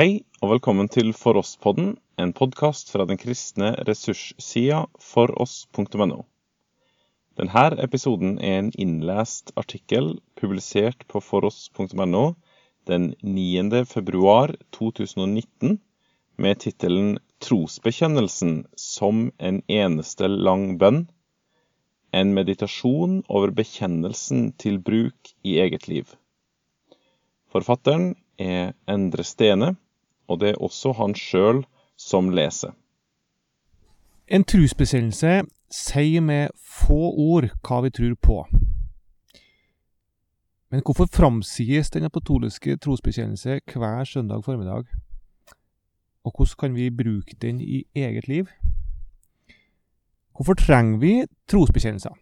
Hei og velkommen til For oss-podden, en podkast fra den kristne ressurssida foross.no. Denne episoden er en innlest artikkel publisert på foross.no den 9. februar 2019 med tittelen 'Trosbekjennelsen som en eneste lang bønn'. En meditasjon over bekjennelsen til bruk i eget liv. Forfatteren er Endre Stene, og det er også han sjøl som leser. En trosbekjennelse sier med få ord hva vi tror på. Men hvorfor framsies den apotoliske trosbekjennelse hver søndag formiddag? Og hvordan kan vi bruke den i eget liv? Hvorfor trenger vi trosbekjennelser?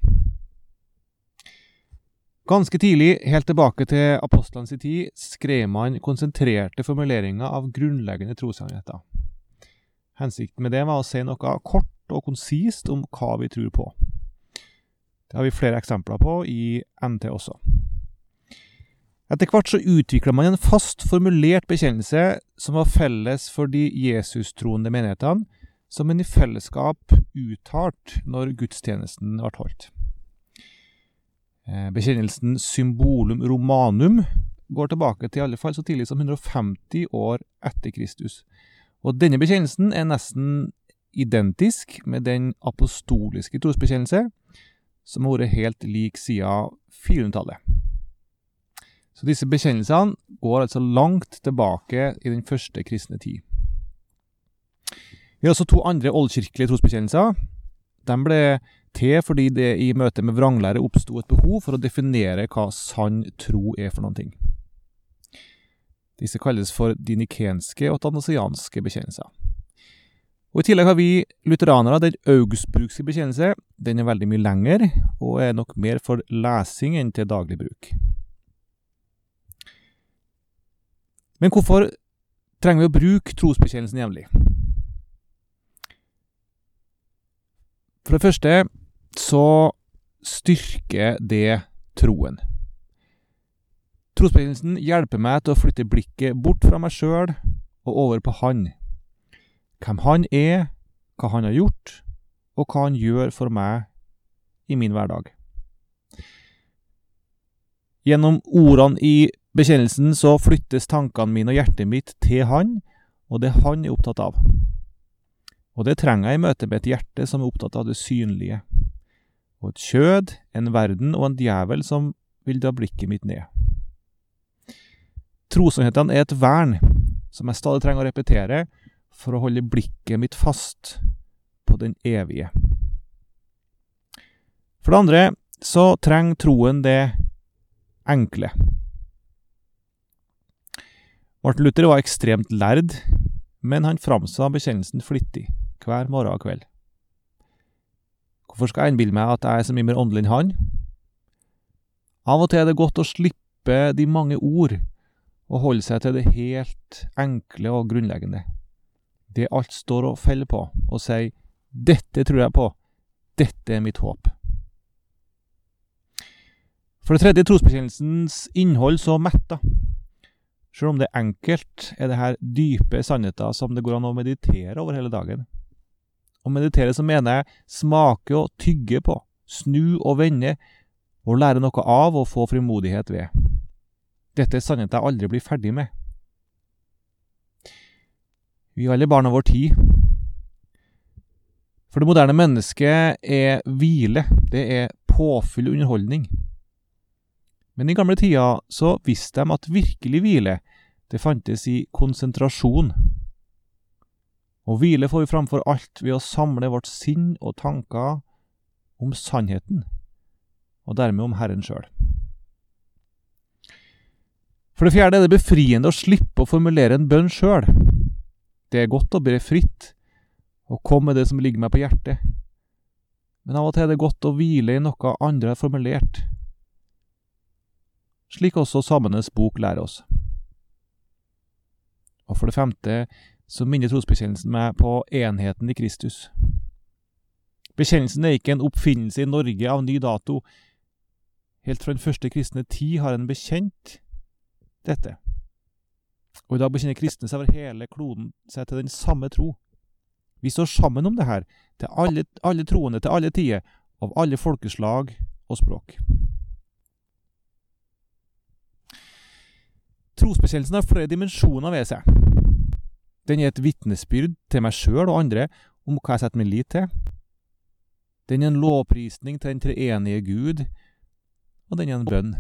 Ganske tidlig, helt tilbake til apostlenes tid, skrev man konsentrerte formuleringer av grunnleggende trossannheter. Hensikten med det var å si noe kort og konsist om hva vi tror på. Det har vi flere eksempler på i NT også. Etter hvert så utvikla man en fast formulert bekjennelse som var felles for de Jesus-troende menighetene, som en i fellesskap uttalt når gudstjenesten ble holdt. Bekjennelsen Symbolum Romanum går tilbake til i alle fall så tidlig som 150 år etter Kristus. Og denne bekjennelsen er nesten identisk med den apostoliske trosbekjennelse, som har vært helt lik siden 400-tallet. Så disse bekjennelsene går altså langt tilbake i den første kristne tid. Vi har også to andre oldkirkelige trosbekjennelser. De ble til fordi det i møte med vranglære oppsto et behov for å definere hva sann tro er for noen ting. Disse kalles for dinikenske og tanasianske bekjennelser. Og I tillegg har vi lutheranere den augsburgske bekjennelse. Den er veldig mye lengre, og er nok mer for lesing enn til daglig bruk. Men hvorfor trenger vi å bruke trosbekjennelsen jevnlig? For det første så styrker det troen. Trosbekjennelsen hjelper meg til å flytte blikket bort fra meg sjøl og over på Han. Hvem Han er, hva Han har gjort, og hva Han gjør for meg i min hverdag. Gjennom ordene i bekjennelsen så flyttes tankene mine og hjertet mitt til Han, og det Han er opptatt av. Og det trenger jeg i møte med et hjerte som er opptatt av det synlige, og et kjød, en verden og en djevel som vil dra blikket mitt ned. Trosannhetene er et vern som jeg stadig trenger å repetere for å holde blikket mitt fast på den evige. For det andre så trenger troen det enkle. Martin Luther var ekstremt lærd, men han framsa bekjennelsen flittig, hver morgen og kveld. Hvorfor skal jeg innbille meg at jeg er så mye mer åndelig enn han? Av og til er det godt å slippe de mange ord og holde seg til det helt enkle og grunnleggende. Det alt står og faller på, og si 'dette tror jeg på', 'dette er mitt håp'. For det tredje trosbekjennelsens innhold så metta. Selv om det er enkelt, er det her dype sannheter som det går an å meditere over hele dagen. Å meditere så mener jeg smake og tygge på, snu og vende, og lære noe av og få frimodighet ved. Dette er sannhet jeg aldri blir ferdig med. Vi er alle barn av vår tid. For det moderne mennesket er hvile, det er påfyll og underholdning. Men i gamle tider så visste de at virkelig hvile, det fantes i konsentrasjon. Og hvile får vi framfor alt ved å samle vårt sinn og tanker om sannheten, og dermed om Herren sjøl. For det fjerde er det befriende å slippe å formulere en bønn sjøl. Det er godt å bre fritt og komme med det som ligger meg på hjertet, men av og til er det godt å hvile i noe andre har formulert slik også Samenes bok lærer oss. Og for det femte så minner trosbekjennelsen meg på enheten i Kristus. Bekjennelsen er ikke en oppfinnelse i Norge av ny dato. Helt fra den første kristne tid har en bekjent dette. Og i dag bekjenner kristne seg over hele kloden seg til den samme tro. Vi står sammen om det her, til alle, alle troende til alle tider, av alle folkeslag og språk. Trosbekjennelsen har flere dimensjoner ved seg. Den er et vitnesbyrd til meg sjøl og andre om hva jeg setter min lit til. Den er en lovprisning til den treenige Gud, og den er en bønn.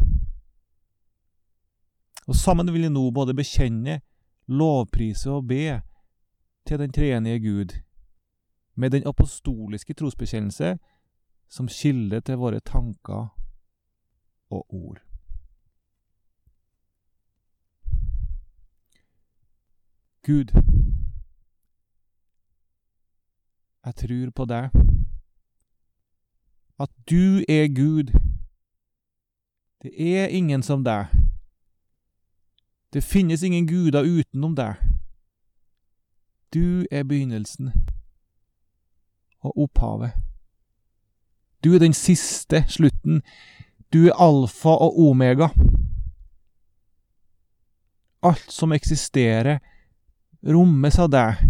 Og sammen vil jeg nå både bekjenne, lovprise og be til den treenige Gud, med den apostoliske trosbekjennelse som kilde til våre tanker og ord. Gud, jeg tror på deg. At du er Gud. Det er ingen som deg. Det finnes ingen guder utenom deg. Du er begynnelsen og opphavet. Du er den siste slutten. Du er alfa og omega. Alt som eksisterer, rommes av deg.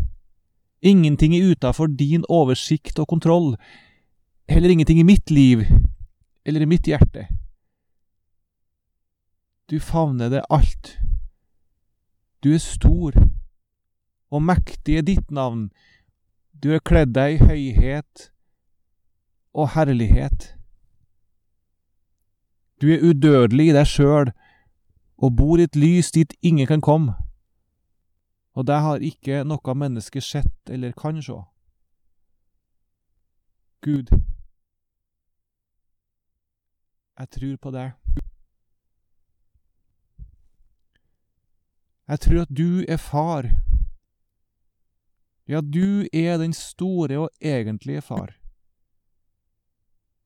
Ingenting er utafor din oversikt og kontroll. Heller ingenting i mitt liv eller i mitt hjerte. Du favner det alt. Du er stor, og mektig er ditt navn. Du er kledd deg i høyhet og herlighet. Du er udødelig i deg sjøl og bor i et lys dit ingen kan komme. Og det har ikke noe menneske sett eller kan se. Gud, jeg tror på deg. Jeg tror at du er far. Ja, du er den store og egentlige far.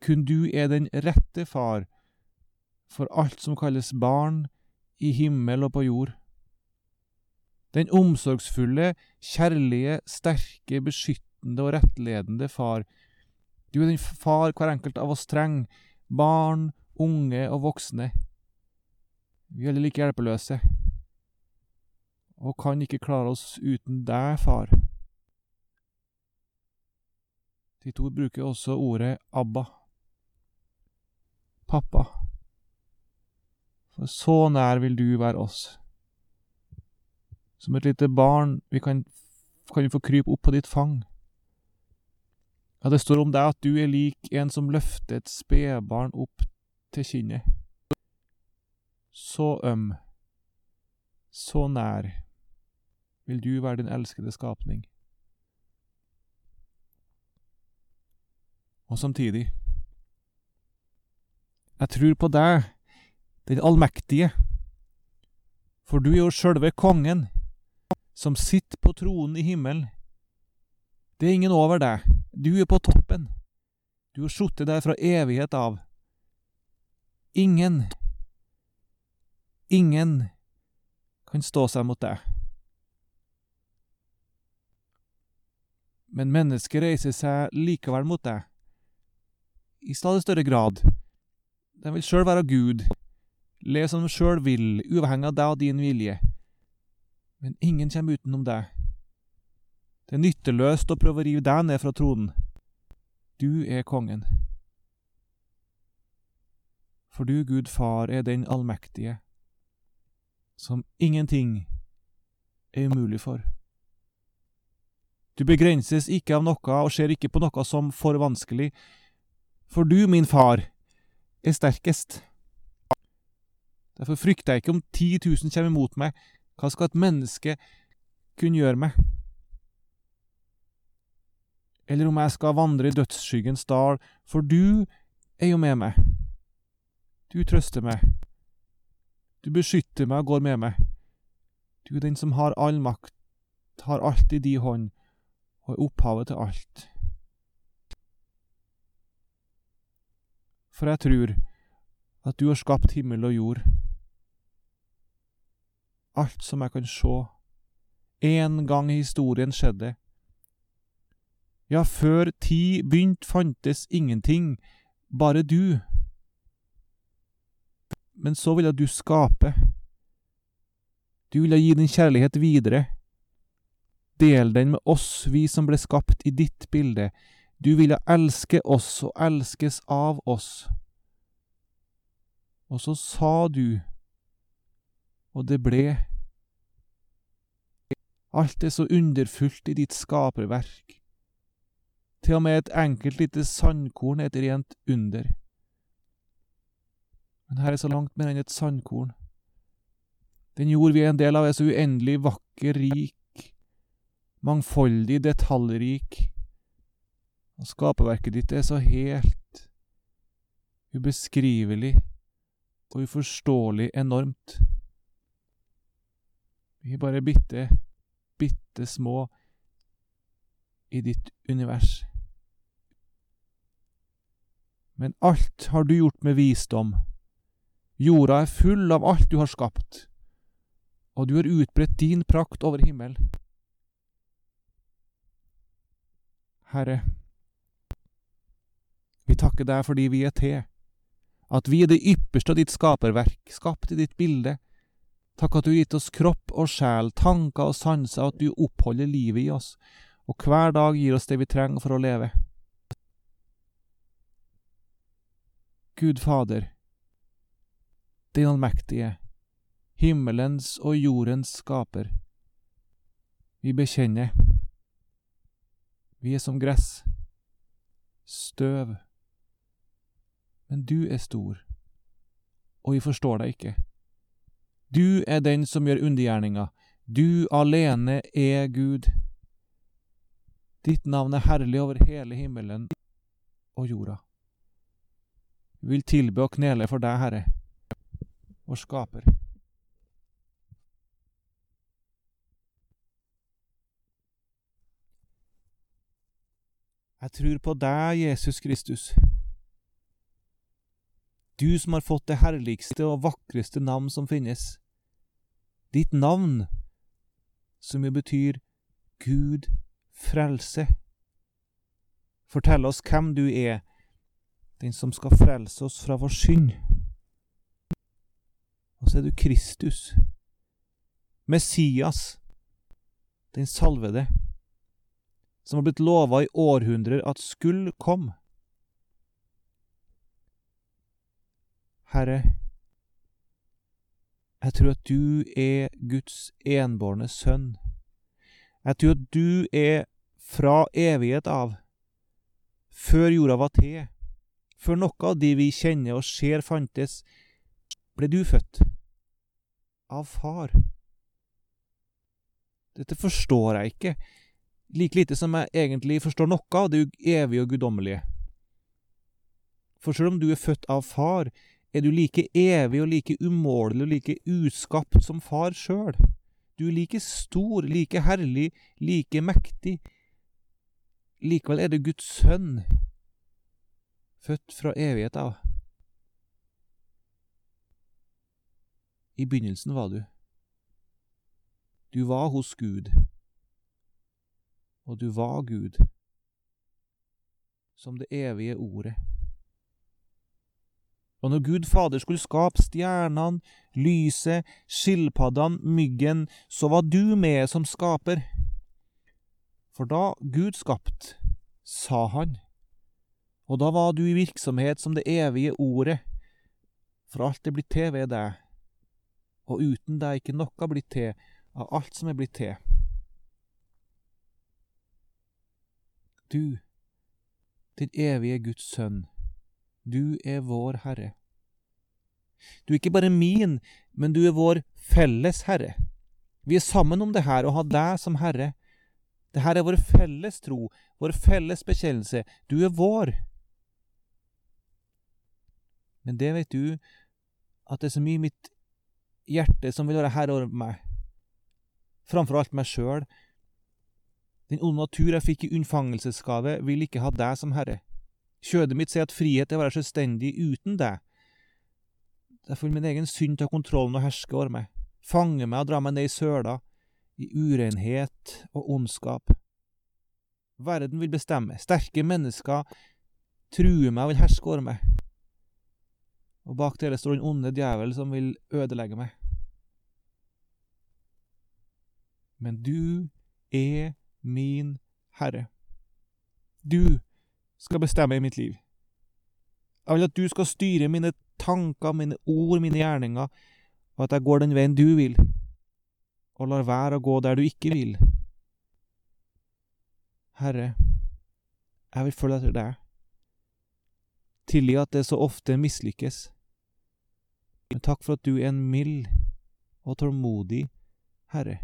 Kun du er den rette far for alt som kalles barn i himmel og på jord. Den omsorgsfulle, kjærlige, sterke, beskyttende og rettledende far. Du er den far hver enkelt av oss trenger, barn, unge og voksne. Vi er alle like hjelpeløse, og kan ikke klare oss uten deg, far. De to bruker også ordet Abba. Pappa. For så nær vil du være oss. Som et lite barn vi kan, kan vi få krype opp på ditt fang. Ja, det står om deg at du er lik en som løfter et spedbarn opp til kinnet. Så øm, så nær, vil du være din elskede skapning. Og samtidig, jeg tror på deg, den allmektige, for du er jo sjølve kongen som sitter på tronen i himmelen. Det er ingen over deg. Du er på toppen. Du har sittet der fra evighet av. Ingen, ingen kan stå seg mot deg. Men mennesket reiser seg likevel mot deg, i stadig større grad. De vil sjøl være Gud, leve som de sjøl vil, uavhengig av deg og din vilje. Men ingen kommer utenom deg. Det er nytteløst å prøve å rive deg ned fra tronen. Du er kongen. For du, Gud Far, er den allmektige, som ingenting er umulig for. Du begrenses ikke av noe og ser ikke på noe som for vanskelig, for du, min far, er sterkest. Derfor frykter jeg ikke om 10 000 kommer imot meg, hva skal et menneske kunne gjøre meg? Eller om jeg skal vandre i dødsskyggens dal, for du er jo med meg. Du trøster meg. Du beskytter meg og går med meg. Du er den som har all makt, har alt i din hånd og er opphavet til alt. For jeg tror at du har skapt himmel og jord alt som jeg kan sjå. En gang historien skjedde. Ja, før tid begynt fantes ingenting, bare du. Men så ville du skape. Du ville gi din kjærlighet videre. Del den med oss, vi som ble skapt i ditt bilde. Du ville elske oss og elskes av oss. Og så sa du, og det ble. Alt er så underfullt i ditt skaperverk. Til og med et enkelt lite sandkorn er et rent under. Men her er så langt mer enn et sandkorn. Den jord vi er en del av, er så uendelig vakker, rik, mangfoldig, detaljrik. Og skaperverket ditt er så helt ubeskrivelig og uforståelig enormt. Vi er bare bitte, bitte små i ditt univers. Men alt har du gjort med visdom. Jorda er full av alt du har skapt, og du har utbredt din prakt over himmelen. Herre, vi takker deg fordi vi er til, at vi er det ypperste av ditt skaperverk, skapt i ditt bilde. Takk at du har gitt oss kropp og sjel, tanker og sanser, at du oppholder livet i oss, og hver dag gir oss det vi trenger for å leve. Gud Fader, den allmektige, himmelens og jordens skaper. Vi bekjenner. Vi er som gress, støv. Men du er stor, og vi forstår deg ikke. Du er den som gjør undergjerninga. Du alene er Gud. Ditt navn er herlig over hele himmelen og jorda. Vi vil tilbe og knele for deg, Herre, vår skaper. Jeg tror på deg, Jesus Kristus. Du som har fått det herligste og vakreste navn som finnes. Ditt navn, som jo betyr Gud frelse. Fortell oss hvem du er, den som skal frelse oss fra vår synd. Og så er du Kristus, Messias, den salvede som har blitt lova i århundrer at skulle komme. Herre, jeg tror at du er Guds enbårne sønn. Jeg tror at du er fra evighet av, før jorda var til, før noe av de vi kjenner og ser fantes, ble du født av far. Dette forstår jeg ikke like lite som jeg egentlig forstår noe av det evige og guddommelige. For selv om du er født av far, er du like evig og like umålelig og like uskapt som far sjøl. Du er like stor, like herlig, like mektig. Likevel er du Guds sønn, født fra evighet av. I begynnelsen var du. Du var hos Gud og du var Gud, som det evige ordet. Og når Gud Fader skulle skape stjernene, lyset, skilpaddene, myggen, så var du med som skaper. For da Gud skapt, sa han, og da var du i virksomhet som det evige ordet, for alt er blitt til ved deg, og uten deg ikke noe blitt til av alt som er blitt til. Du, den evige Guds sønn, du er vår Herre. Du er ikke bare min, men du er vår felles Herre. Vi er sammen om det her og har deg som Herre. Det her er vår felles tro, vår felles bekjennelse. Du er vår. Men det vet du, at det er så mye i mitt hjerte som vil være herre over meg, framfor alt meg sjøl, den onde natur jeg fikk i unnfangelsesgave, vil ikke ha deg som herre. Kjødet mitt sier at frihet er å være selvstendig uten deg. Derfor vil min egen synd ta kontrollen og herske over meg, fange meg og dra meg ned i søla, i urenhet og ondskap. Verden vil bestemme, sterke mennesker truer meg og vil herske over meg. Og bak dere står den onde djevel som vil ødelegge meg. men du er min Herre. Du skal bestemme i mitt liv. Jeg vil at du skal styre mine tanker, mine ord, mine gjerninger, og at jeg går den veien du vil, og lar være å gå der du ikke vil. Herre, jeg vil følge etter deg. Tilgi at det så ofte mislykkes. Men takk for at du er en mild og tålmodig Herre,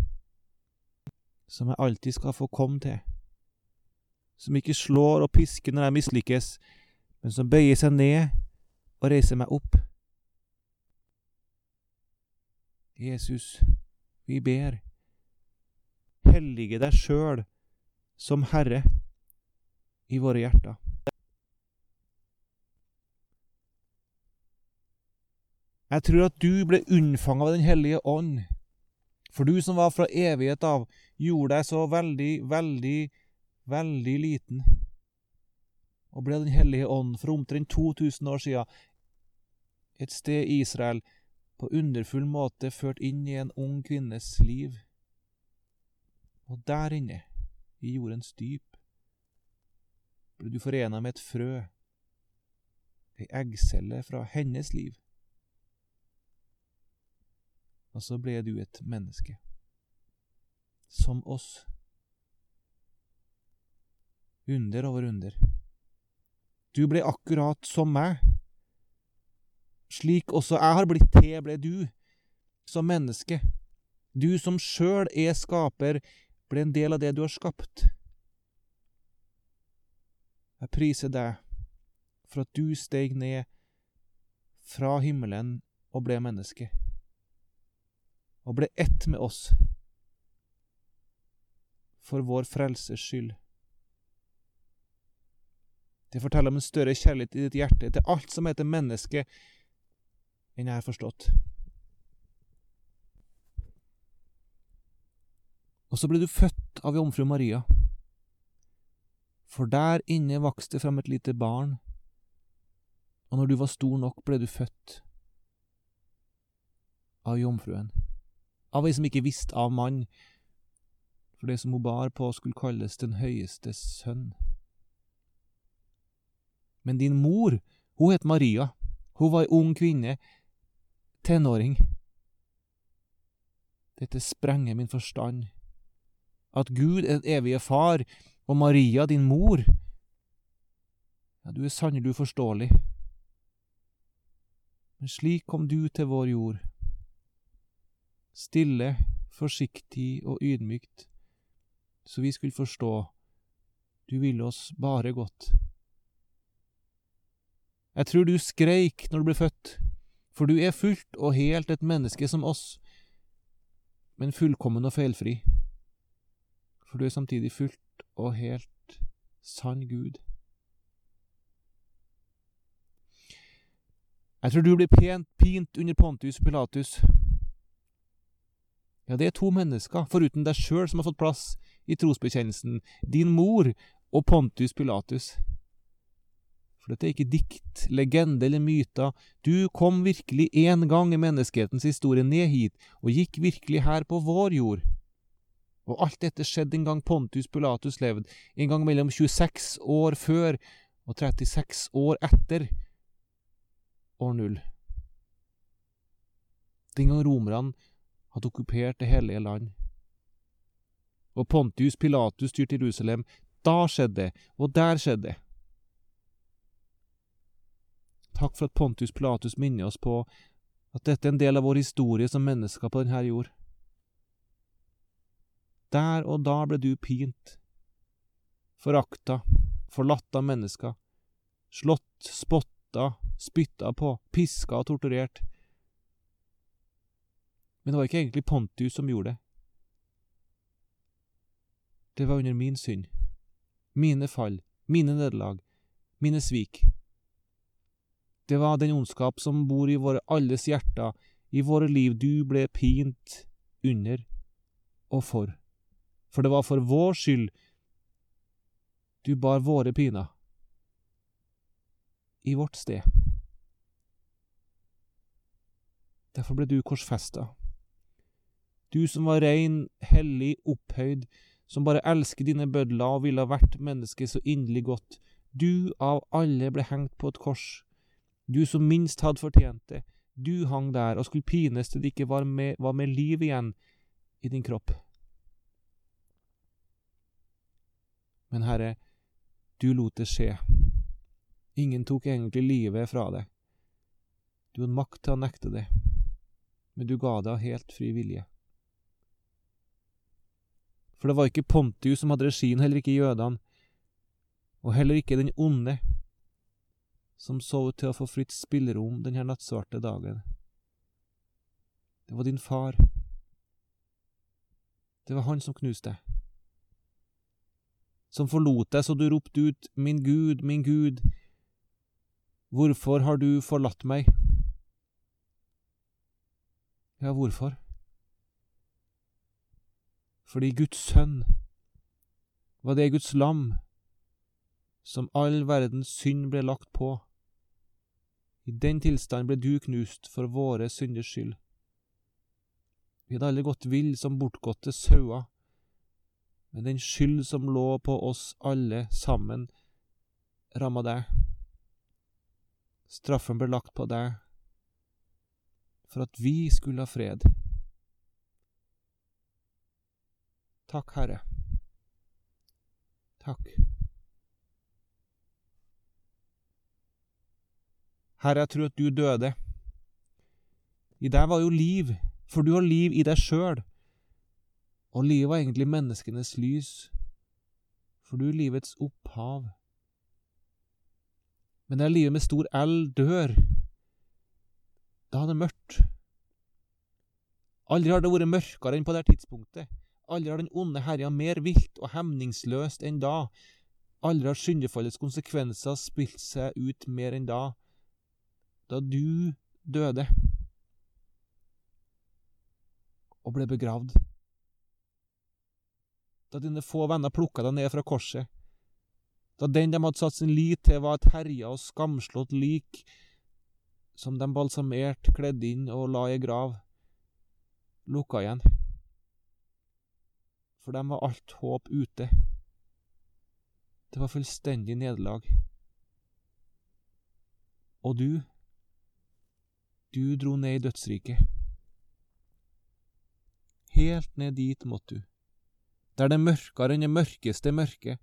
som jeg alltid skal få komme til, som ikke slår og pisker når jeg mislykkes, men som bøyer seg ned og reiser meg opp. Jesus, vi ber, hellige deg sjøl som Herre i våre hjerter. Jeg tror at du ble unnfanga av Den hellige ånd. For du som var fra evighet av, gjorde deg så veldig, veldig, veldig liten. Og ble Den hellige ånd for omtrent 2000 år siden et sted i Israel på underfull måte ført inn i en ung kvinnes liv. Og der inne, i jordens dyp, ble du forena med et frø, ei eggcelle fra hennes liv. Og så ble du et menneske. Som oss. Under over under. Du ble akkurat som meg. Slik også jeg har blitt til, ble du, som menneske. Du som sjøl er skaper, ble en del av det du har skapt. Jeg priser deg for at du steg ned fra himmelen og ble menneske og ble ett med oss for vår frelses skyld. Det forteller om en større kjærlighet i ditt hjerte til alt som heter menneske, enn jeg har forstått. Og så ble du født av jomfru Maria, for der inne vokste det fram et lite barn, og når du var stor nok, ble du født av jomfruen av ei som ikke visste av mann, for det som hun bar på skulle kalles Den høyeste sønn. Men din mor, hun het Maria, hun var ei ung kvinne, tenåring. Dette sprenger min forstand. At Gud er den evige far, og Maria, din mor, ja, du er sannelig uforståelig. Men slik kom du til vår jord stille, forsiktig og ydmykt, så vi skulle forstå, du ville oss bare godt. Jeg tror du skreik når du ble født, for du er fullt og helt et menneske som oss, men fullkommen og feilfri, for du er samtidig fullt og helt sann Gud. Jeg tror du blir pent pint under Pontus Pilatus, ja, det er to mennesker, foruten deg sjøl, som har fått plass i trosbekjennelsen, din mor og Pontus Pilatus. For dette er ikke dikt, legende eller myter, du kom virkelig én gang i menneskehetens historie ned hit, og gikk virkelig her på vår jord. Og alt dette skjedde en gang Pontus Pilatus levde, en gang mellom 26 år før og 36 år etter år null. Den gang romerne hadde okkupert det hellige land. Og Pontius Pilatus styrte Jerusalem. Da skjedde det, og der skjedde det. Takk for at Pontius Pilatus minner oss på at dette er en del av vår historie som mennesker på denne jord. Der og da ble du pint, forakta, forlatt av mennesker, slått, spotta, spytta på, piska og torturert. Men det var ikke egentlig Pontius som gjorde det. Det var under min synd, mine fall, mine nederlag, mine svik. Det var den ondskap som bor i våre alles hjerter, i våre liv du ble pint under og for. For det var for vår skyld du bar våre piner i vårt sted. Derfor ble du korsfesta Du som var rein, hellig, opphøyd, som bare elsker dine bødler og ville ha vært menneske så inderlig godt. Du av alle ble hengt på et kors. Du som minst hadde fortjent det. Du hang der og skulle pines til det ikke var med, var med liv igjen i din kropp. Men Herre, du lot det skje. Ingen tok egentlig livet fra deg. Du hadde makt til å nekte det, men du ga det av helt fri vilje. For det var ikke Pontius som hadde regien, heller ikke jødene, og heller ikke den onde, som så ut til å få fritt spillerom denne nattsvarte dagen. Det var din far. Det var han som knuste deg. Som forlot deg så du ropte ut, Min Gud, min Gud, hvorfor har du forlatt meg? Ja, hvorfor? Fordi Guds sønn var det Guds lam som all verdens synd ble lagt på. I den tilstand ble du knust for våre synders skyld. Vi hadde alle gått vill som bortgåtte sauer, men den skyld som lå på oss alle sammen, ramma deg. Straffen ble lagt på deg for at vi skulle ha fred. Takk, Herre. Takk. Herre, jeg tror at du døde. I deg var jo liv, for du har liv i deg sjøl. Og livet var egentlig menneskenes lys, for du er livets opphav. Men der livet med stor L dør, da er det mørkt. Aldri har det vært mørkere enn på det tidspunktet. Aldri har den onde herja mer vilt og hemningsløst enn da. Aldri har syndefallets konsekvenser spilt seg ut mer enn da da du døde og ble begravd. Da dine få venner plukka deg ned fra korset. Da den de hadde satt sin lit til, var et herja og skamslått lik som de balsamert, kledde inn og la i grav, lukka igjen. For dem var alt håp ute. Det var fullstendig nederlag. Og du, du dro ned i dødsriket. Helt ned dit måtte du, der det er mørkere enn det mørkeste mørke.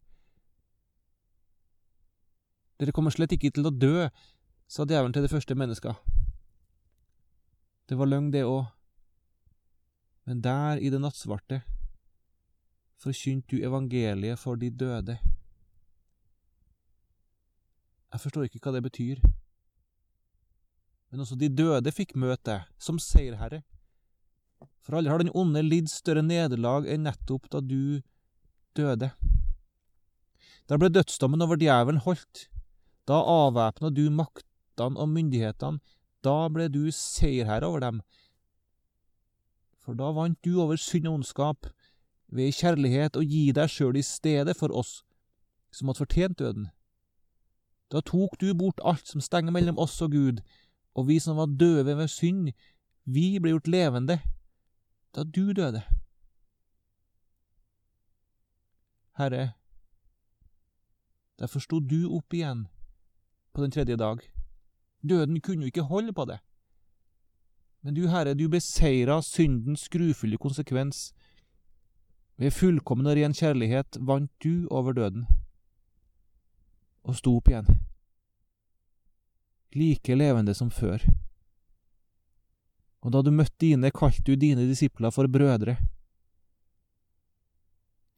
Dere kommer slett ikke til å dø, sa djevelen til det første menneska. Det var løgn, det òg, men der i det nattsvarte forkynte du evangeliet for de døde. Jeg forstår ikke hva det betyr men også de døde fikk møte som seierherre. For aldri har den onde lidd større nederlag enn nettopp da du døde. Da ble dødsdommen over djevelen holdt. Da avvæpna du maktene og myndighetene. Da ble du seierherre over dem. For da vant du over synd og ondskap ved kjærlighet å gi deg sjøl i stedet for oss som hadde fortjent døden. Da tok du bort alt som stenger mellom oss og Gud, og vi som var døve ved synd, vi ble gjort levende da du døde. Herre, derfor sto du opp igjen på den tredje dag. Døden kunne jo ikke holde på det. Men du, Herre, du beseira syndens skrufulle konsekvens. Ved fullkommen og ren kjærlighet vant du over døden og sto opp igjen like levende som før. Og da du møtte dine, kalte du dine disipler for brødre.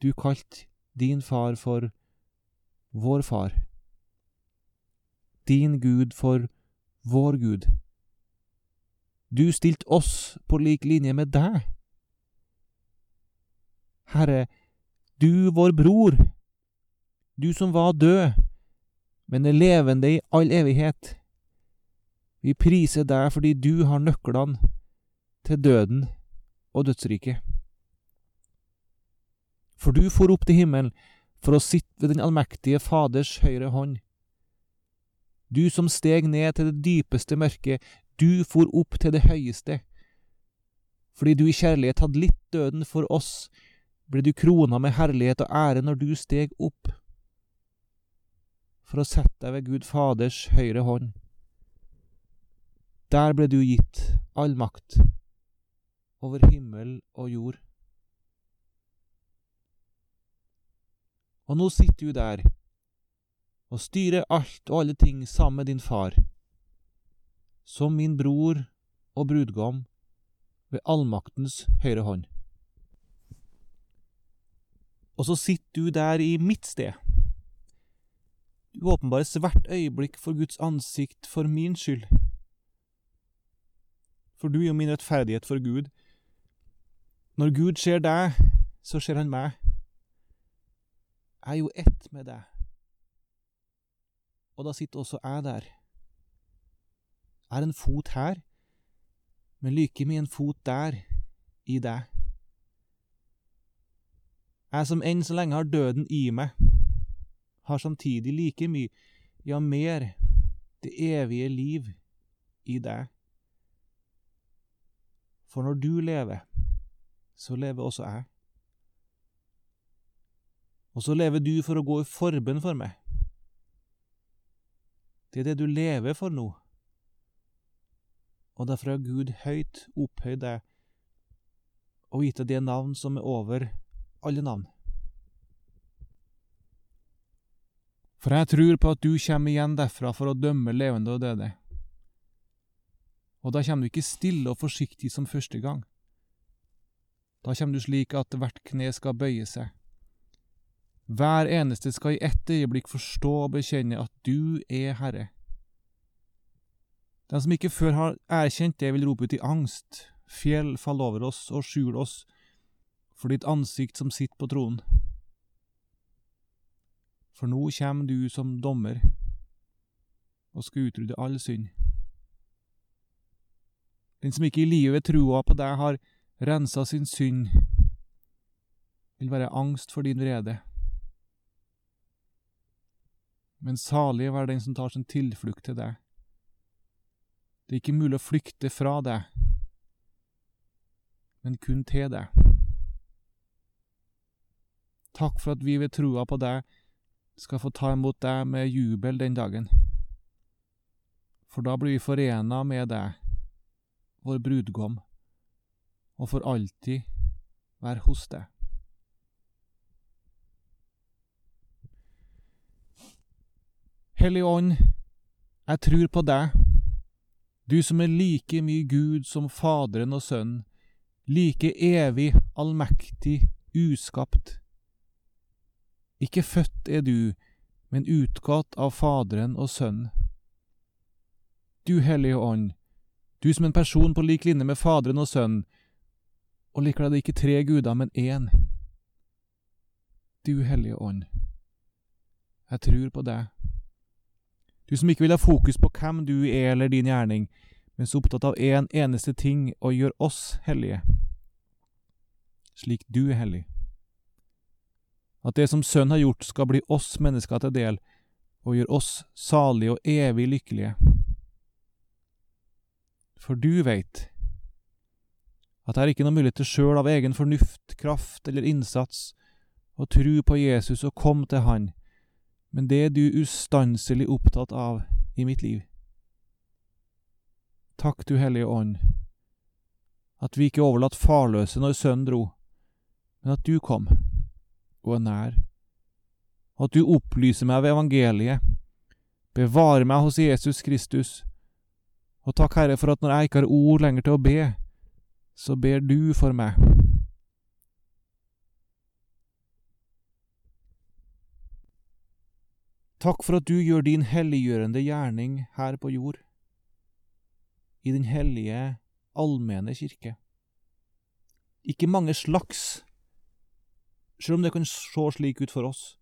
Du kalte din far for vår far, din Gud for vår Gud. Du stilte oss på lik linje med deg. Herre, du vår bror, du som var død, men er levende i all evighet. Vi priser deg fordi du har nøklene til døden og dødsriket. For du for opp til himmelen for å sitte ved den allmektige Faders høyre hånd. Du som steg ned til det dypeste mørket, du for opp til det høyeste, Fordi du i kjærlighet hadde litt døden for oss, ble du krona med herlighet og ære når du steg opp for å sette deg ved Gud Faders høyre hånd. Der ble du gitt all makt over himmel og jord. Og nå sitter du der og styrer alt og alle ting sammen med din far, som min bror og brudgom ved allmaktens høyre hånd. Og så sitter du der i mitt sted. Du åpenbares hvert øyeblikk for Guds ansikt for min skyld. For du er jo min rettferdighet for Gud. Når Gud ser deg, så ser han meg. Jeg er jo ett med deg. Og da sitter også jeg der. Jeg er en fot her, men like mye en fot der, i deg. Jeg som enn så lenge har døden i meg, har samtidig like mye, ja mer, det evige liv i deg. For når du lever, så lever også jeg. Og så lever du for å gå i forbønn for meg. Det er det du lever for nå. Og derfor har Gud høyt opphøyd deg og gitt deg det navn som er over alle navn. For jeg tror på at du kommer igjen derfra for å dømme levende og døde. Og da kommer du ikke stille og forsiktig som første gang. Da kommer du slik at hvert kne skal bøye seg. Hver eneste skal i ett øyeblikk forstå og bekjenne at du er Herre. Den som ikke før har erkjent det, vil rope ut i angst. Fjell fall over oss og skjul oss for ditt ansikt som sitter på tronen. For nå kommer du som dommer og skal utrydde all synd. Den som ikke i livet troa på deg har rensa sin synd, vil være angst for din vrede. Men salig være den som tar sin tilflukt til deg. Det er ikke mulig å flykte fra deg, men kun til deg. Takk for at vi ved troa på deg skal få ta imot deg med jubel den dagen. For da blir vi forena med deg, vår brudgom, og for alltid være hos deg. Hellige Ånd, jeg tror på deg, du som er like mye Gud som Faderen og Sønnen, like evig, allmektig, uskapt. Ikke født er du, men utgått av Faderen og Sønnen. Du Hellige Ånd, du som en person på lik linje med Faderen og Sønnen, og liker deg ikke tre guder, men én. Du Hellige Ånd, jeg tror på deg. Du som ikke vil ha fokus på hvem du er eller din gjerning, men så opptatt av én en eneste ting, og gjør oss hellige, slik du er hellig. At det som Sønnen har gjort, skal bli oss mennesker til del, og gjør oss salige og evig lykkelige. For du veit at det er ikke noe mulighet til sjøl av egen fornuft, kraft eller innsats å tru på Jesus og komme til Han, men det er du ustanselig opptatt av i mitt liv. Takk, du Hellige Ånd, at vi ikke overlatt farløse når Sønnen dro, men at du kom og er nær, og at du opplyser meg ved evangeliet, bevarer meg hos Jesus Kristus, og takk, Herre, for at når jeg ikke har ord lenger til å be, så ber du for meg. Takk for at du gjør din helliggjørende gjerning her på jord, i den hellige, allmenne kirke. Ikke mange slags, selv om det kan se slik ut for oss.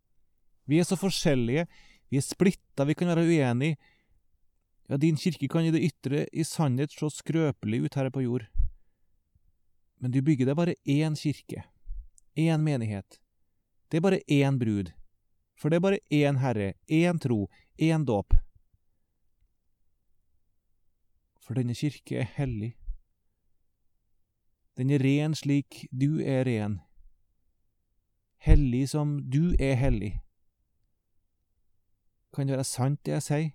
Vi er så forskjellige, vi er splitta, vi kan være uenige. Ja, din kirke kan i det ytre i sannhet se skrøpelig ut her på jord. Men du bygger deg bare én kirke, én menighet. Det er bare én brud. For det er bare én Herre, én tro, én dåp. For denne kirke er hellig. Den er ren slik du er ren. Hellig som du er hellig. Kan det være sant, det jeg sier?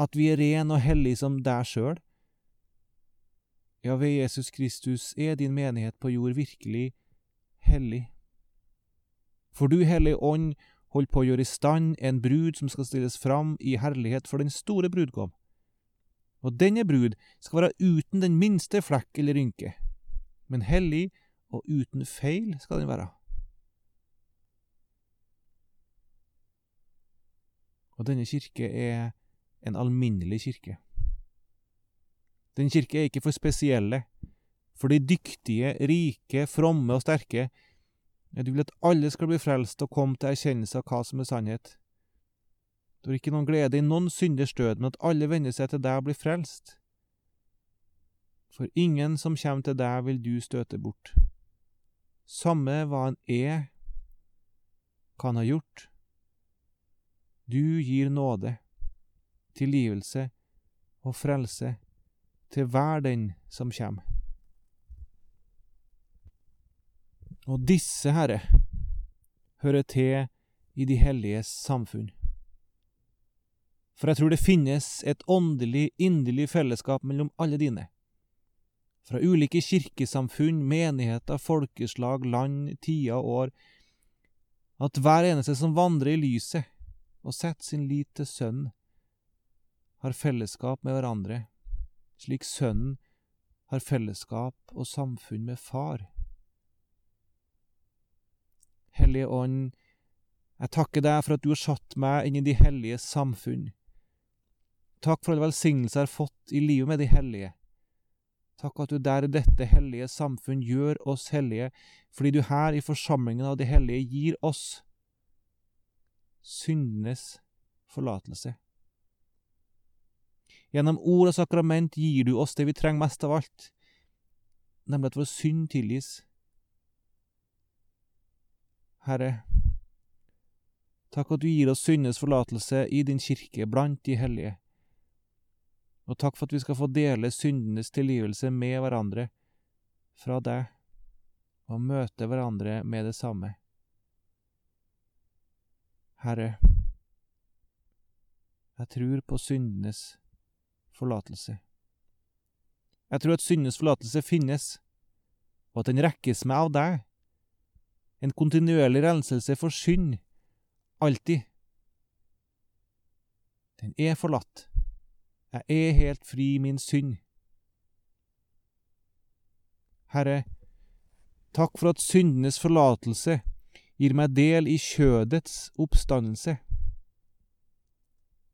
At vi er ren og hellig som deg sjøl? Ja, ved Jesus Kristus er din menighet på jord virkelig hellig. For du, Hellige Ånd, holder på å gjøre i stand en brud som skal stilles fram i herlighet for den store brudgom. Og denne brud skal være uten den minste flekk eller rynke, men hellig og uten feil skal den være. Og denne kirke er en alminnelig kirke. Den kirke er ikke for spesielle, for de dyktige, rike, fromme og sterke. Du vil at alle skal bli frelst og komme til erkjennelse av hva som er sannhet. Du har ikke noen glede i noen synders død, men at alle vender seg til deg og blir frelst. For ingen som kommer til deg, vil du støte bort. Samme hva han er, hva han har gjort. Du gir nåde, tilgivelse og frelse til hver den som kommer. Og disse, Herre, hører til i de helliges samfunn. For jeg tror det finnes et åndelig, inderlig fellesskap mellom alle dine. Fra ulike kirkesamfunn, menigheter, folkeslag, land, tider og år. At hver eneste som vandrer i lyset og setter sin lit til Sønnen, har fellesskap med hverandre slik Sønnen har fellesskap og samfunn med Far. Hellige Ånd, jeg takker deg for at du har satt meg inn i de hellige samfunn. Takk for all velsignelse jeg har fått i livet med de hellige. Takk at du der i dette hellige samfunn gjør oss hellige, fordi du her i forsamlingen av de hellige gir oss syndenes forlatelse. Gjennom ord og sakrament gir du oss det vi trenger mest av alt, nemlig at vår synd tilgis. Herre, takk at du gir oss syndenes forlatelse i din kirke blant de hellige, og takk for at vi skal få dele syndenes tilgivelse med hverandre fra deg, og møte hverandre med det samme. Herre, jeg tror på syndenes tilgivelse forlatelse. Jeg tror at syndens forlatelse finnes, og at den rekkes meg av deg. En kontinuerlig renselse for synd, alltid. Den er forlatt. Jeg er helt fri i min synd. Herre, takk for at syndenes forlatelse gir meg del i kjødets oppstandelse.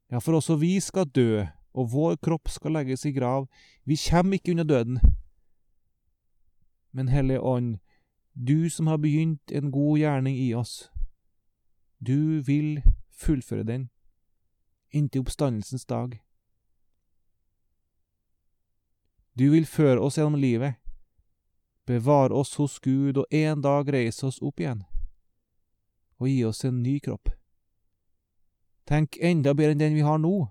Ja, for også vi skal dø og vår kropp skal legges i grav. Vi kommer ikke unna døden. Men Hellige Ånd, du som har begynt en god gjerning i oss, du vil fullføre den inntil oppstandelsens dag. Du vil føre oss gjennom livet, bevare oss hos Gud og en dag reise oss opp igjen og gi oss en ny kropp. Tenk enda bedre enn den vi har nå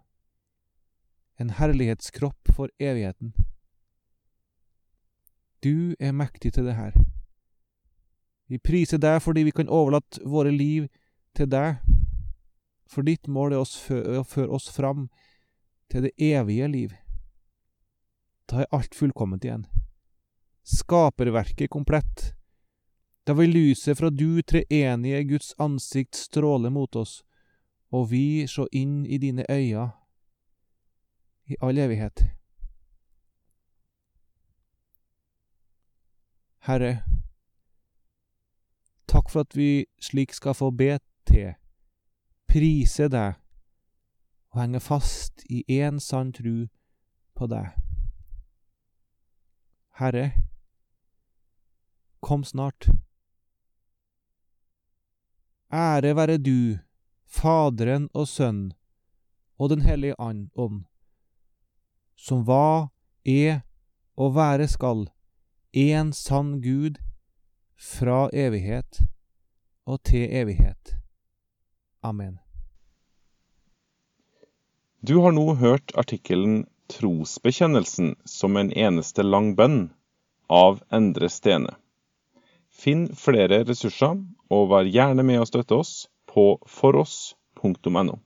en herlighetskropp for evigheten. Du er mektig til det her. Vi priser deg fordi vi kan overlate våre liv til deg, for ditt mål er å føre oss fram til det evige liv. Da er alt fullkomment igjen. Skaperverket komplett. Da vil lyset fra du treenige Guds ansikt stråle mot oss, og vi se inn i dine øyne i all evighet. Herre, takk for at vi slik skal få be til, prise deg og henge fast i én sann tru på deg. Herre, kom snart. Ære være du, Faderen og Sønn og Den hellige ånd som var, er og være skal, en sann Gud, fra evighet og til evighet. Amen. Du har nå hørt artikkelen Trosbekjennelsen som en eneste lang bønn av Endre Stene. Finn flere ressurser, og vær gjerne med å støtte oss på foross.no.